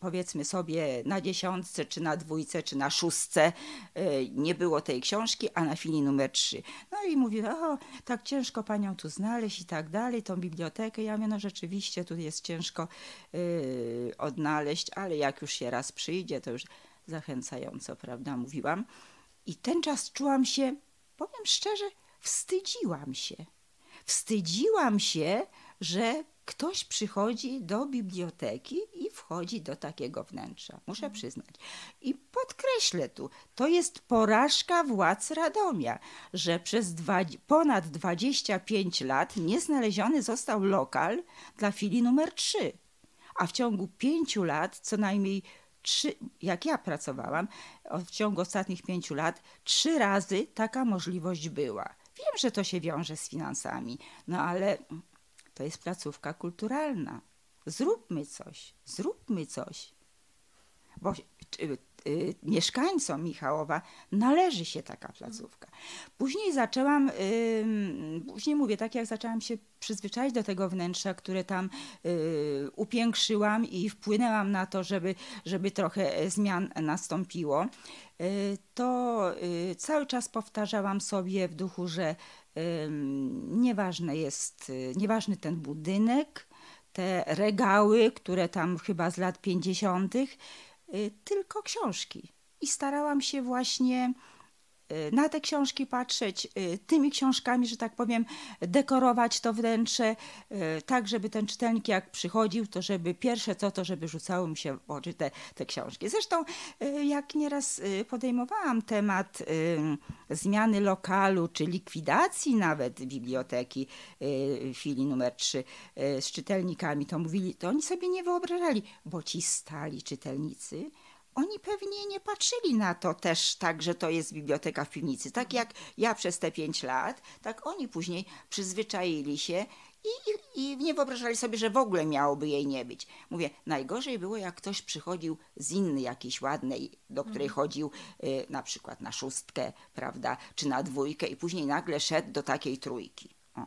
powiedzmy sobie na dziesiątce, czy na dwójce, czy na szóstce y, nie było tej książki, a na filii numer trzy. No i mówi, o, tak ciężko panią tu znaleźć i tak dalej, tą bibliotekę. Ja mówię, no rzeczywiście tu jest ciężko yy, odnaleźć, ale jak już się raz przyjdzie, to już zachęcająco, prawda, mówiłam. I ten czas czułam się, powiem szczerze, wstydziłam się. Wstydziłam się, że ktoś przychodzi do biblioteki i wchodzi do takiego wnętrza, muszę przyznać. I podkreślę tu, to jest porażka władz Radomia, że przez dwa, ponad 25 lat nie znaleziony został lokal dla filii numer 3. A w ciągu pięciu lat co najmniej trzy, jak ja pracowałam, w ciągu ostatnich pięciu lat, trzy razy taka możliwość była. Wiem, że to się wiąże z finansami, no ale to jest placówka kulturalna. Zróbmy coś, zróbmy coś. Bo mieszkańcom Michałowa należy się taka placówka. Później zaczęłam, y, później mówię, tak jak zaczęłam się przyzwyczaić do tego wnętrza, które tam y, upiększyłam i wpłynęłam na to, żeby, żeby trochę zmian nastąpiło, y, to y, cały czas powtarzałam sobie w duchu, że nieważne jest, nieważny ten budynek, te regały, które tam chyba z lat 50., tylko książki. I starałam się właśnie Y, na te książki patrzeć, y, tymi książkami, że tak powiem, dekorować to wnętrze, y, tak żeby ten czytelnik jak przychodził, to żeby pierwsze co, to żeby rzucało mi się w oczy te, te książki. Zresztą jak nieraz podejmowałam temat zmiany lokalu, czy likwidacji nawet biblioteki filii numer 3 z czytelnikami, to mówili, to oni sobie nie wyobrażali, bo ci stali czytelnicy oni pewnie nie patrzyli na to też tak, że to jest biblioteka w piwnicy. Tak jak ja przez te pięć lat, tak oni później przyzwyczaili się i, i, nie wyobrażali sobie, że w ogóle miałoby jej nie być. Mówię, najgorzej było, jak ktoś przychodził z innej jakiejś ładnej, do której mhm. chodził y, na przykład na szóstkę, prawda, czy na dwójkę i później nagle szedł do takiej trójki. O.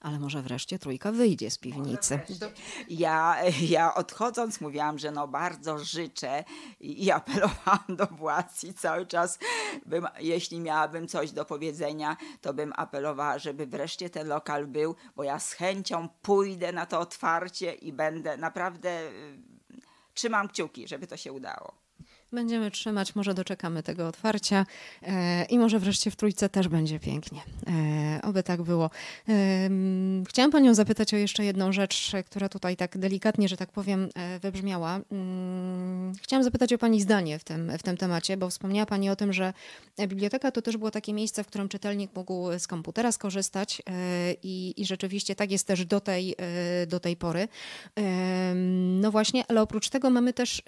Ale może wreszcie trójka wyjdzie z piwnicy. Ja, ja odchodząc mówiłam, że no bardzo życzę i apelowałam do władz i cały czas, bym, jeśli miałabym coś do powiedzenia, to bym apelowała, żeby wreszcie ten lokal był, bo ja z chęcią pójdę na to otwarcie i będę naprawdę, y, trzymam kciuki, żeby to się udało. Będziemy trzymać, może doczekamy tego otwarcia e, i może wreszcie w trójce też będzie pięknie. E, oby tak było. E, chciałam Panią zapytać o jeszcze jedną rzecz, która tutaj tak delikatnie, że tak powiem, e, wybrzmiała. Mm, chciałam zapytać o Pani zdanie w tym, w tym temacie, bo wspomniała Pani o tym, że biblioteka to też było takie miejsce, w którym czytelnik mógł z komputera skorzystać e, i, i rzeczywiście tak jest też do tej, e, do tej pory. No właśnie, ale oprócz tego mamy też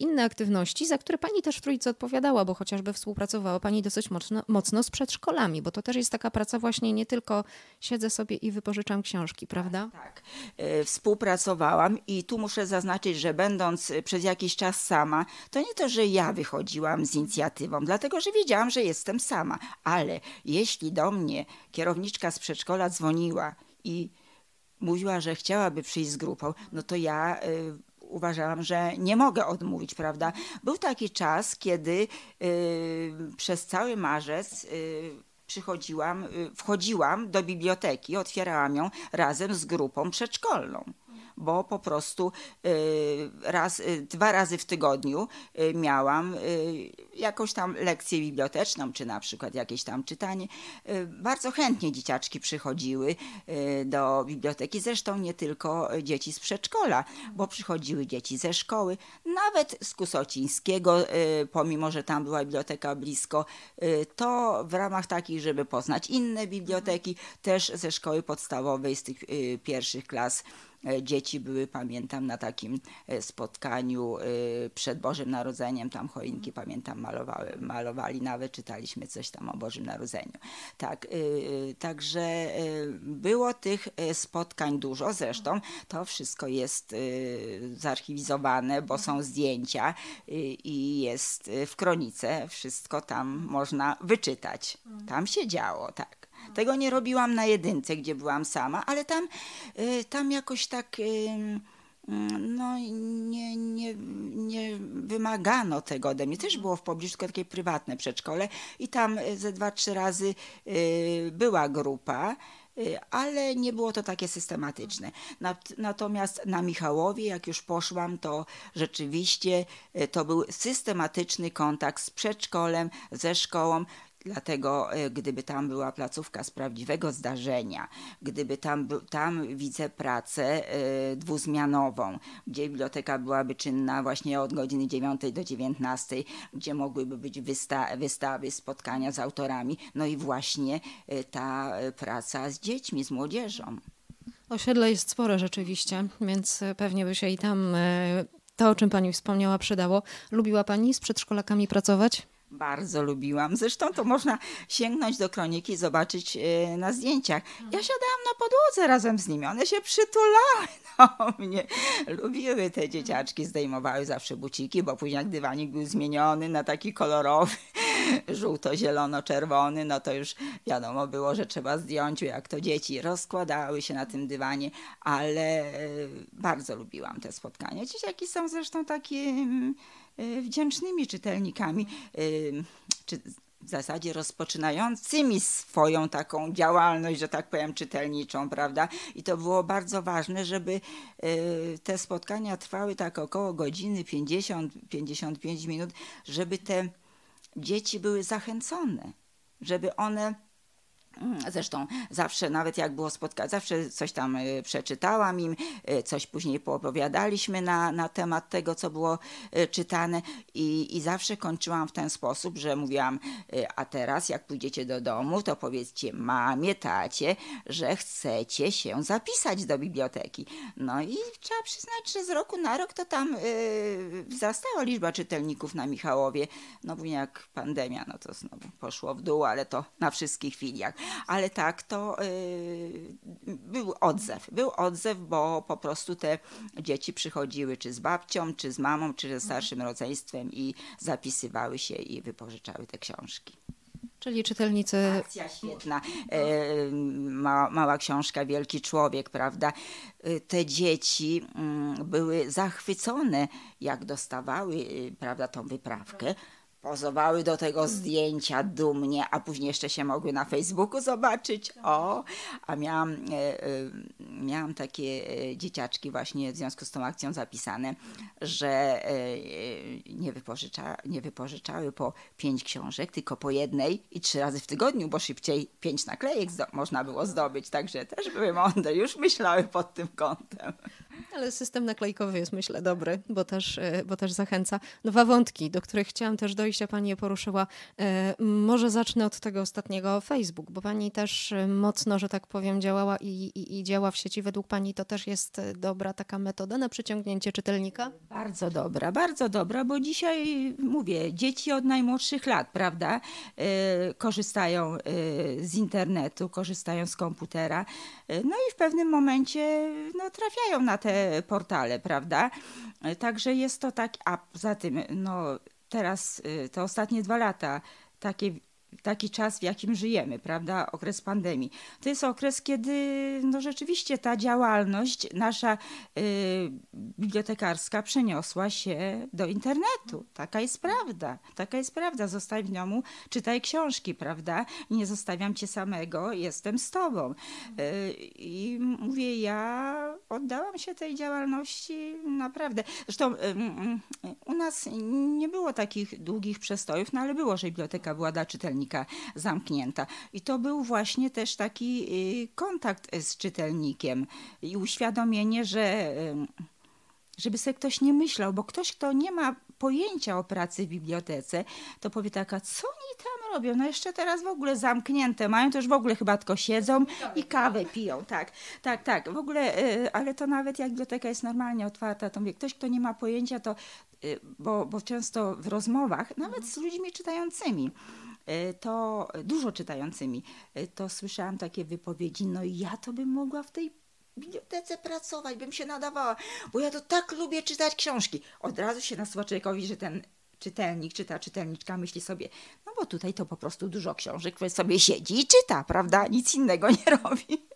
inne aktywności, za które pani też w Trójce odpowiadała, bo chociażby współpracowała pani dosyć mocno, mocno z przedszkolami, bo to też jest taka praca właśnie nie tylko siedzę sobie i wypożyczam książki, prawda? Tak, tak. E, współpracowałam i tu muszę zaznaczyć, że będąc przez jakiś czas sama, to nie to, że ja wychodziłam z inicjatywą, dlatego że wiedziałam, że jestem sama, ale jeśli do mnie kierowniczka z przedszkola dzwoniła i mówiła, że chciałaby przyjść z grupą, no to ja y, uważałam, że nie mogę odmówić, prawda? Był taki czas, kiedy y, przez cały marzec y, przychodziłam, y, wchodziłam do biblioteki, otwierałam ją razem z grupą przedszkolną bo po prostu y, raz, y, dwa razy w tygodniu y, miałam jakąś tam lekcję biblioteczną, czy na przykład jakieś tam czytanie. Bardzo chętnie dzieciaczki przychodziły do biblioteki, zresztą nie tylko dzieci z przedszkola, bo przychodziły dzieci ze szkoły, nawet z Kusocińskiego, pomimo, że tam była biblioteka blisko, to w ramach takich, żeby poznać inne biblioteki, też ze szkoły podstawowej, z tych pierwszych klas dzieci były, pamiętam, na takim e, spotkaniu e, przed Bożym Narodzeniem, tam choinki, pamiętam, malowały, malowali nawet, czytaliśmy coś tam o Bożym Narodzeniu. Tak, także było tych spotkań dużo, zresztą to wszystko jest zarchiwizowane, bo są zdjęcia i jest w kronice, wszystko tam można wyczytać. Tam się działo, tak. Tego nie robiłam na jedynce, gdzie byłam sama, ale tam, y, tam jakoś tak y, no, nie, nie, nie wymagano tego ode mnie. Też było w pobliżu takie prywatne przedszkole i tam ze dwa, trzy razy y, była grupa ale nie było to takie systematyczne. Natomiast na Michałowie, jak już poszłam, to rzeczywiście to był systematyczny kontakt z przedszkolem, ze szkołą Dlatego e, gdyby tam była placówka z prawdziwego zdarzenia, gdyby tam, tam widzę pracę e, dwuzmianową, gdzie biblioteka byłaby czynna właśnie od godziny 9 do 19, gdzie mogłyby być wysta wystawy, spotkania z autorami, no i właśnie e, ta praca z dziećmi, z młodzieżą. Osiedle jest spore rzeczywiście, więc pewnie by się i tam to, o czym pani wspomniała, przydało. Lubiła pani z przedszkolakami pracować? Bardzo lubiłam. Zresztą to można sięgnąć do kroniki i zobaczyć e, na zdjęciach. Ja siadałam na podłodze razem z nimi. One się przytulały do mnie. Lubiły te dzieciaczki, zdejmowały zawsze buciki, bo później jak dywanik był zmieniony na taki kolorowy, żółto-zielono-czerwony, no to już wiadomo było, że trzeba zdjąć, jak to dzieci rozkładały się na tym dywanie, ale e, bardzo lubiłam te spotkania. Dzieciaki są zresztą takie Y, wdzięcznymi czytelnikami, y, czy w zasadzie rozpoczynającymi swoją taką działalność, że tak powiem, czytelniczą, prawda? I to było bardzo ważne, żeby y, te spotkania trwały tak około godziny 50-55 minut, żeby te dzieci były zachęcone, żeby one zresztą zawsze, nawet jak było spotkanie, zawsze coś tam y, przeczytałam im, y, coś później poopowiadaliśmy na, na temat tego, co było y, czytane i, i zawsze kończyłam w ten sposób, że mówiłam, a teraz jak pójdziecie do domu, to powiedzcie mamie, tacie, że chcecie się zapisać do biblioteki. No i trzeba przyznać, że z roku na rok to tam wzrastała liczba czytelników na Michałowie. No później jak pandemia, no to znowu poszło w dół, ale to na wszystkich filiach ale tak, to yy, był odzew. Był odzew, bo po prostu te dzieci przychodziły czy z babcią, czy z mamą, czy ze starszym rodzeństwem i zapisywały się i wypożyczały te książki. Czyli czytelnicy. Akcja świetna. E, mała, mała, książka, wielki człowiek, prawda? E, te dzieci mm, były zachwycone, jak dostawały, y, prawda, tą wyprawkę pozowały do tego zdjęcia dumnie, a później jeszcze się mogły na Facebooku zobaczyć. O, a miałam, e, e, miałam takie e, dzieciaczki właśnie w związku z tą akcją zapisane, że nie, wypożycza, nie wypożyczały po pięć książek, tylko po jednej i trzy razy w tygodniu, bo szybciej pięć naklejek można było zdobyć, także też były mądre, już myślały pod tym kątem. Ale system naklejkowy jest myślę dobry, bo też, e, bo też zachęca. Dwa wątki, do których chciałam też dojść, a Pani je poruszyła. E, może zacznę od tego ostatniego, Facebook, bo Pani też e, mocno, że tak powiem, działała i, i, i działa w sieci. Według Pani to też jest dobra taka metoda na przyciągnięcie czytelnika? Bardzo dobra, bardzo dobra, bo dzisiaj mówię, dzieci od najmłodszych lat, prawda, korzystają z internetu, korzystają z komputera, no i w pewnym momencie no, trafiają na te portale, prawda? Także jest to tak, a poza tym, no teraz y, te ostatnie dwa lata, takie taki czas, w jakim żyjemy, prawda, okres pandemii. To jest okres, kiedy no, rzeczywiście ta działalność nasza y, bibliotekarska przeniosła się do internetu. Taka jest prawda. Taka jest prawda. Zostaj w domu, czytaj książki, prawda? Nie zostawiam cię samego, jestem z tobą. Y, I mówię, ja oddałam się tej działalności naprawdę. Zresztą y, y, u nas nie było takich długich przestojów, no ale było, że biblioteka była dla czytelników czytelnika zamknięta. I to był właśnie też taki y, kontakt z czytelnikiem i uświadomienie, że żeby sobie ktoś nie myślał, bo ktoś, kto nie ma pojęcia o pracy w bibliotece, to powie taka, co oni tam robią? No jeszcze teraz w ogóle zamknięte mają, to już w ogóle chyba tylko siedzą i kawę piją. Tak, tak, tak. W ogóle, y, ale to nawet jak biblioteka jest normalnie otwarta, to mówię, ktoś, kto nie ma pojęcia, to, y, bo, bo często w rozmowach, nawet z ludźmi czytającymi, to dużo czytającymi, e, to słyszałam takie wypowiedzi, no i ja to bym mogła w tej bibliotece pracować, bym się nadawała, bo ja to tak lubię czytać książki. Od razu się nasuwa człowiekowi, że ten czytelnik, czy ta czytelniczka myśli sobie, no bo tutaj to po prostu dużo książek, które sobie siedzi i czyta, prawda? Nic innego nie robi.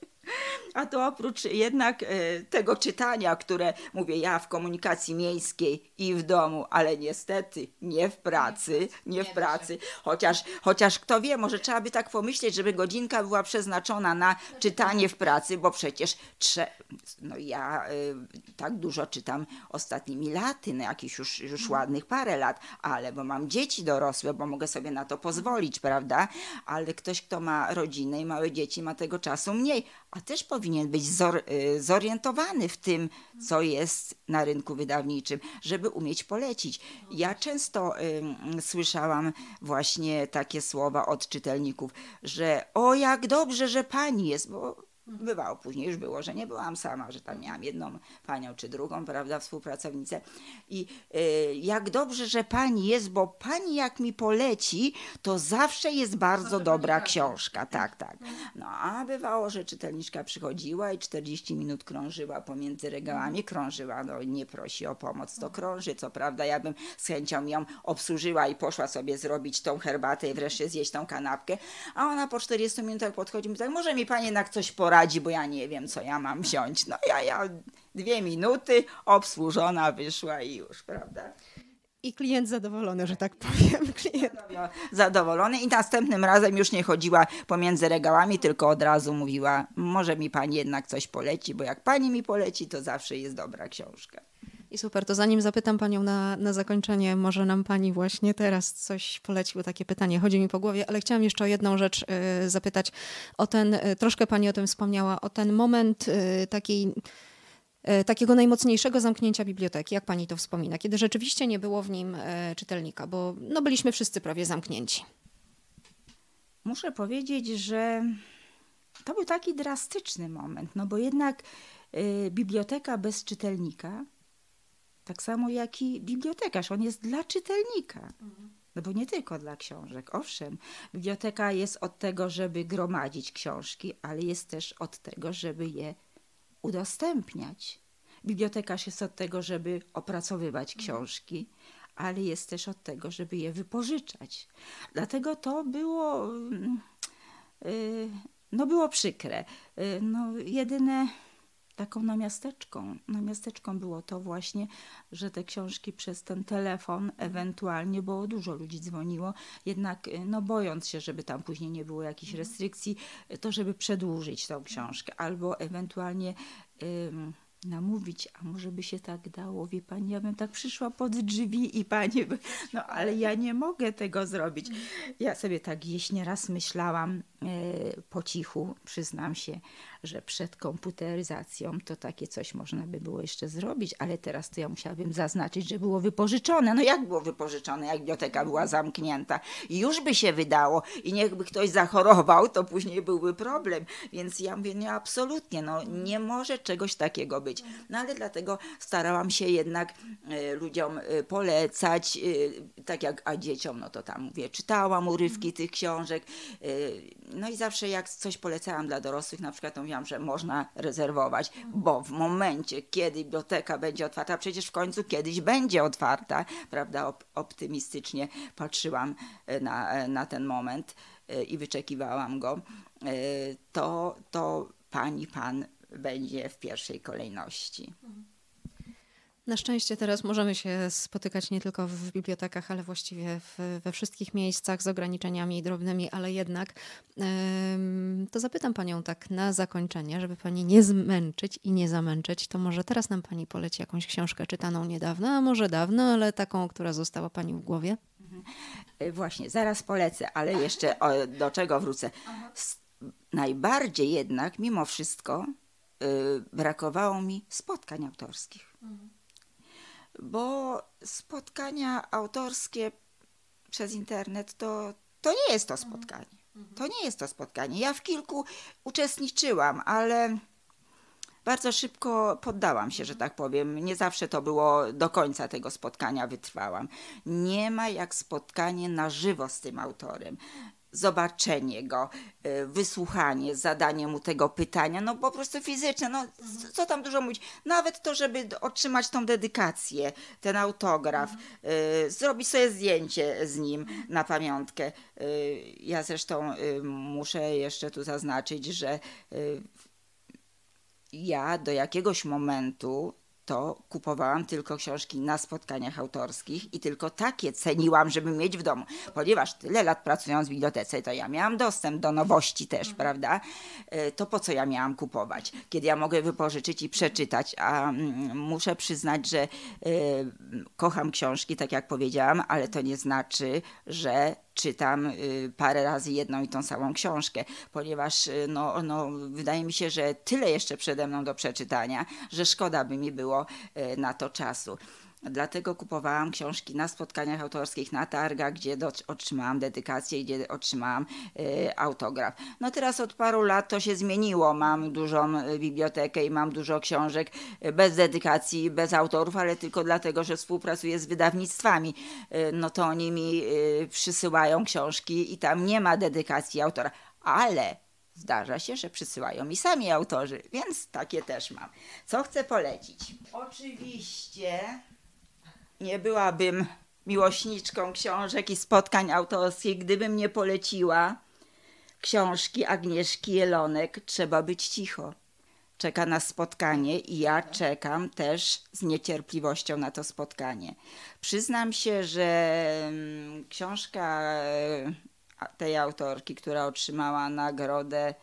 A to oprócz jednak e, tego czytania, które mówię ja w komunikacji miejskiej i w domu, ale niestety nie w pracy, nie w pracy. Chociaż, chociaż kto wie, może trzeba by tak pomyśleć, żeby godzinka była przeznaczona na czytanie w pracy, bo przecież no ja y, tak dużo czytam ostatnimi laty, no jakieś już, już ładnych parę lat, ale bo mam dzieci dorosłe, bo mogę sobie na to pozwolić, prawda? Ale ktoś, kto ma rodzinę i małe dzieci, ma tego czasu mniej, a też powinien być zor, y, zorientowany w tym, co jest na rynku wydawniczym, żeby umieć polecić. Ja często y, słyszałam właśnie takie słowa od czytelników, że o jak dobrze, że pani jest, bo bywało później, już było, że nie byłam sama, że tam miałam jedną panią czy drugą, prawda, współpracownicę. I y, jak dobrze, że pani jest, bo pani jak mi poleci, to zawsze jest bardzo dobra książka, tak, tak. No a bywało, że czytelniczka przychodziła i 40 minut krążyła pomiędzy regałami, krążyła, no nie prosi o pomoc, to krąży, co prawda ja bym z chęcią ją obsłużyła i poszła sobie zrobić tą herbatę i wreszcie zjeść tą kanapkę, a ona po 40 minutach podchodzi i mówi tak, może mi pani jednak coś poradzi, bo ja nie wiem, co ja mam wziąć. No ja, ja dwie minuty, obsłużona wyszła i już, prawda? I klient zadowolony, że tak powiem. Klient. Zadowolony i następnym razem już nie chodziła pomiędzy regałami, tylko od razu mówiła, może mi pani jednak coś poleci, bo jak pani mi poleci, to zawsze jest dobra książka. I super, to zanim zapytam Panią na, na zakończenie, może nam Pani właśnie teraz coś poleciło, takie pytanie chodzi mi po głowie, ale chciałam jeszcze o jedną rzecz y, zapytać. O ten, y, troszkę Pani o tym wspomniała, o ten moment y, takiej, y, takiego najmocniejszego zamknięcia biblioteki. Jak Pani to wspomina? Kiedy rzeczywiście nie było w nim y, czytelnika, bo no, byliśmy wszyscy prawie zamknięci. Muszę powiedzieć, że to był taki drastyczny moment, no bo jednak y, biblioteka bez czytelnika, tak samo jak i bibliotekarz, on jest dla czytelnika. No bo nie tylko dla książek. Owszem, biblioteka jest od tego, żeby gromadzić książki, ale jest też od tego, żeby je udostępniać. Bibliotekarz jest od tego, żeby opracowywać książki, ale jest też od tego, żeby je wypożyczać. Dlatego to było, mm, y, no było przykre. Y, No jedyne taką namiasteczką, namiasteczką było to właśnie, że te książki przez ten telefon ewentualnie, bo dużo ludzi dzwoniło, jednak y, no bojąc się, żeby tam później nie było jakichś restrykcji, y, to żeby przedłużyć tą książkę albo ewentualnie ym, namówić, a może by się tak dało, wie pani, ja bym tak przyszła pod drzwi i pani by, no ale ja nie mogę tego zrobić. Ja sobie tak gdzieś nieraz myślałam e, po cichu, przyznam się, że przed komputeryzacją to takie coś można by było jeszcze zrobić, ale teraz to ja musiałabym zaznaczyć, że było wypożyczone. No jak było wypożyczone, jak biblioteka była zamknięta? I już by się wydało i niechby ktoś zachorował, to później byłby problem. Więc ja mówię, nie, absolutnie, no nie może czegoś takiego być. No ale dlatego starałam się jednak e, ludziom e, polecać, e, tak jak, a dzieciom, no to tam mówię, czytałam urywki tych książek, no i zawsze jak coś polecałam dla dorosłych, na przykład to mówiłam, że można rezerwować, bo w momencie, kiedy biblioteka będzie otwarta, przecież w końcu kiedyś będzie otwarta, prawda, Op- optymistycznie patrzyłam e, na, e, na ten moment e, i wyczekiwałam go, to, to pani, pan będzie w pierwszej kolejności. Na szczęście teraz możemy się spotykać nie tylko w bibliotekach, ale właściwie w, we wszystkich miejscach z ograniczeniami drobnymi, ale jednak to zapytam Panią tak na zakończenie, żeby Pani nie zmęczyć i nie zamęczyć, to może teraz nam Pani poleci jakąś książkę czytaną niedawno, a może dawno, ale taką, która została Pani w głowie. E, Właśnie, zaraz polecę, ale jeszcze o, do czego wrócę. Najbardziej jednak, mimo wszystko, y, brakowało mi spotkań autorskich. Bo spotkania autorskie przez internet to, to nie jest to spotkanie. To nie jest to spotkanie. Ja w kilku uczestniczyłam, ale bardzo szybko poddałam się, że tak powiem. Nie zawsze to było do końca tego spotkania wytrwałam. Nie ma jak spotkanie na żywo z tym autorem. Zobaczenie go, y, wysłuchanie, zadanie mu tego pytania, no po prostu fizyczne, no co tam dużo mówić. Nawet to, żeby otrzymać tą dedykację, ten autograf, y, zrobić sobie zdjęcie z nim na pamiątkę. Y, ja zresztą muszę jeszcze tu zaznaczyć, że ja do jakiegoś momentu to kupowałam tylko książki na spotkaniach autorskich i tylko takie ceniłam, żeby mieć w domu. Ponieważ tyle lat pracując w bibliotece, to ja miałam dostęp do nowości też, mhm. prawda? E, to po co ja miałam kupować? Kiedy ja mogę wypożyczyć i przeczytać, a mm, muszę przyznać, że y, kocham książki, tak jak powiedziałam, ale to nie znaczy, że czytam y, parę razy jedną i tą samą książkę, ponieważ y, no, no, wydaje mi się, że tyle jeszcze przede mną do przeczytania, że szkoda by mi było y, na to czasu. Dlatego kupowałam książki na spotkaniach autorskich, na targach, gdzie do, otrzymałam dedykację, gdzie otrzymałam y, autograf. No teraz od paru lat to się zmieniło. Mam dużą y, bibliotekę i mam dużo książek y, bez dedykacji, bez autorów, ale tylko dlatego, że współpracuję z wydawnictwami. Y, no to oni mi y, przysyłają książki i tam nie ma dedykacji autora. Ale Zdarza się, że przysyłają mi sami autorzy, więc takie też mam. Co chcę polecić? Oczywiście nie byłabym miłośniczką książek i spotkań autorskich, gdybym nie poleciła książki Agnieszki Jelonek Trzeba być cicho. Czeka na spotkanie i ja czekam też z niecierpliwością na to spotkanie. Przyznam się, że mm, książka e, tej autorki, która otrzymała nagrodę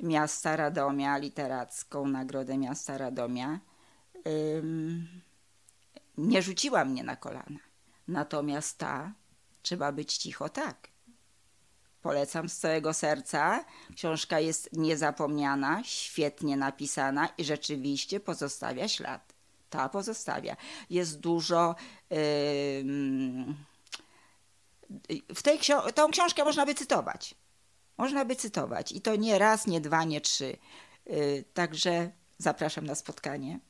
Miasta Radomia, literacką nagrodę Miasta Radomia, nie rzuciła mnie na kolana. Natomiast ta trzeba być cicho tak. Polecam z całego serca. Książka jest niezapomniana, świetnie napisana i rzeczywiście pozostawia ślad. Ta pozostawia. Jest dużo. Yy, w tej ksio- tą książkę można by cytować. Można by cytować. I to nie raz, nie dwa, nie trzy. Yy, także zapraszam na spotkanie.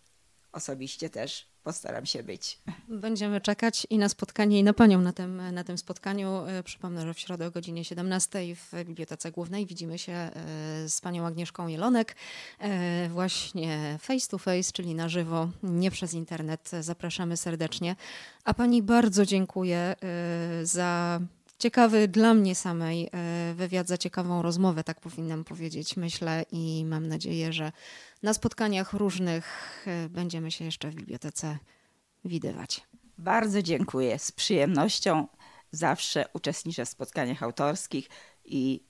Osobiście też postaram się być. Będziemy czekać i na spotkanie, i na Panią na tym, na tym spotkaniu. E, przypomnę, że w środę o godzinie 17 w Bibliotece Głównej widzimy się e, z Panią Agnieszką Jelonek e, właśnie face to face, czyli na żywo, nie przez internet. Zapraszamy serdecznie. A Pani bardzo dziękuję za ciekawy dla mnie samej wywiad, za ciekawą rozmowę, tak powinnam powiedzieć, myślę i mam nadzieję, że na spotkaniach różnych e, będziemy się jeszcze w bibliotece widywać. Bardzo dziękuję. Z przyjemnością zawsze uczestniczę w spotkaniach autorskich i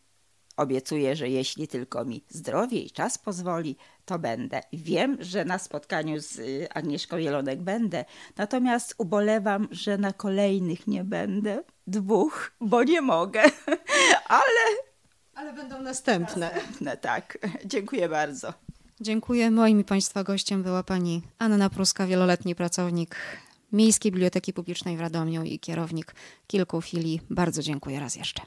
obiecuję, że jeśli tylko mi zdrowie i czas pozwoli, to będę. Wiem, że na spotkaniu z y, Agnieszką Jelonek będę, natomiast ubolewam, że na kolejnych nie będę. Dwóch, bo nie mogę, ale. Ale będą następne. Następne, tak. Dziękuję bardzo. Dziękuję. Moim i Państwa gościem była pani Anna Pruska, wieloletni pracownik Miejskiej Biblioteki Publicznej w Radomiu i kierownik kilku filii. Bardzo dziękuję raz jeszcze.